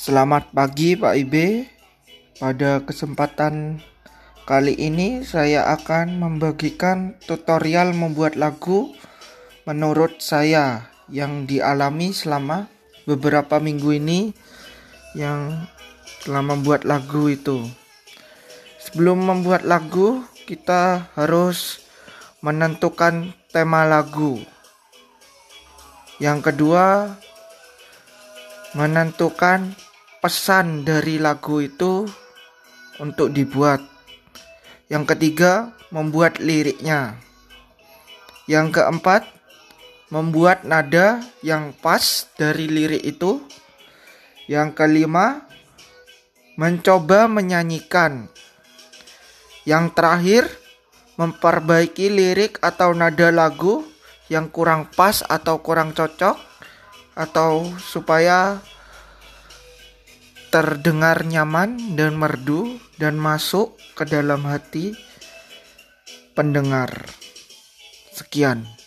Selamat pagi Pak Ibe. Pada kesempatan kali ini saya akan membagikan tutorial membuat lagu menurut saya yang dialami selama beberapa minggu ini yang telah membuat lagu itu. Sebelum membuat lagu, kita harus menentukan tema lagu. Yang kedua, menentukan pesan dari lagu itu untuk dibuat. Yang ketiga, membuat liriknya. Yang keempat, membuat nada yang pas dari lirik itu. Yang kelima, mencoba menyanyikan. Yang terakhir, memperbaiki lirik atau nada lagu yang kurang pas atau kurang cocok atau supaya terdengar nyaman dan merdu dan masuk ke dalam hati pendengar. Sekian.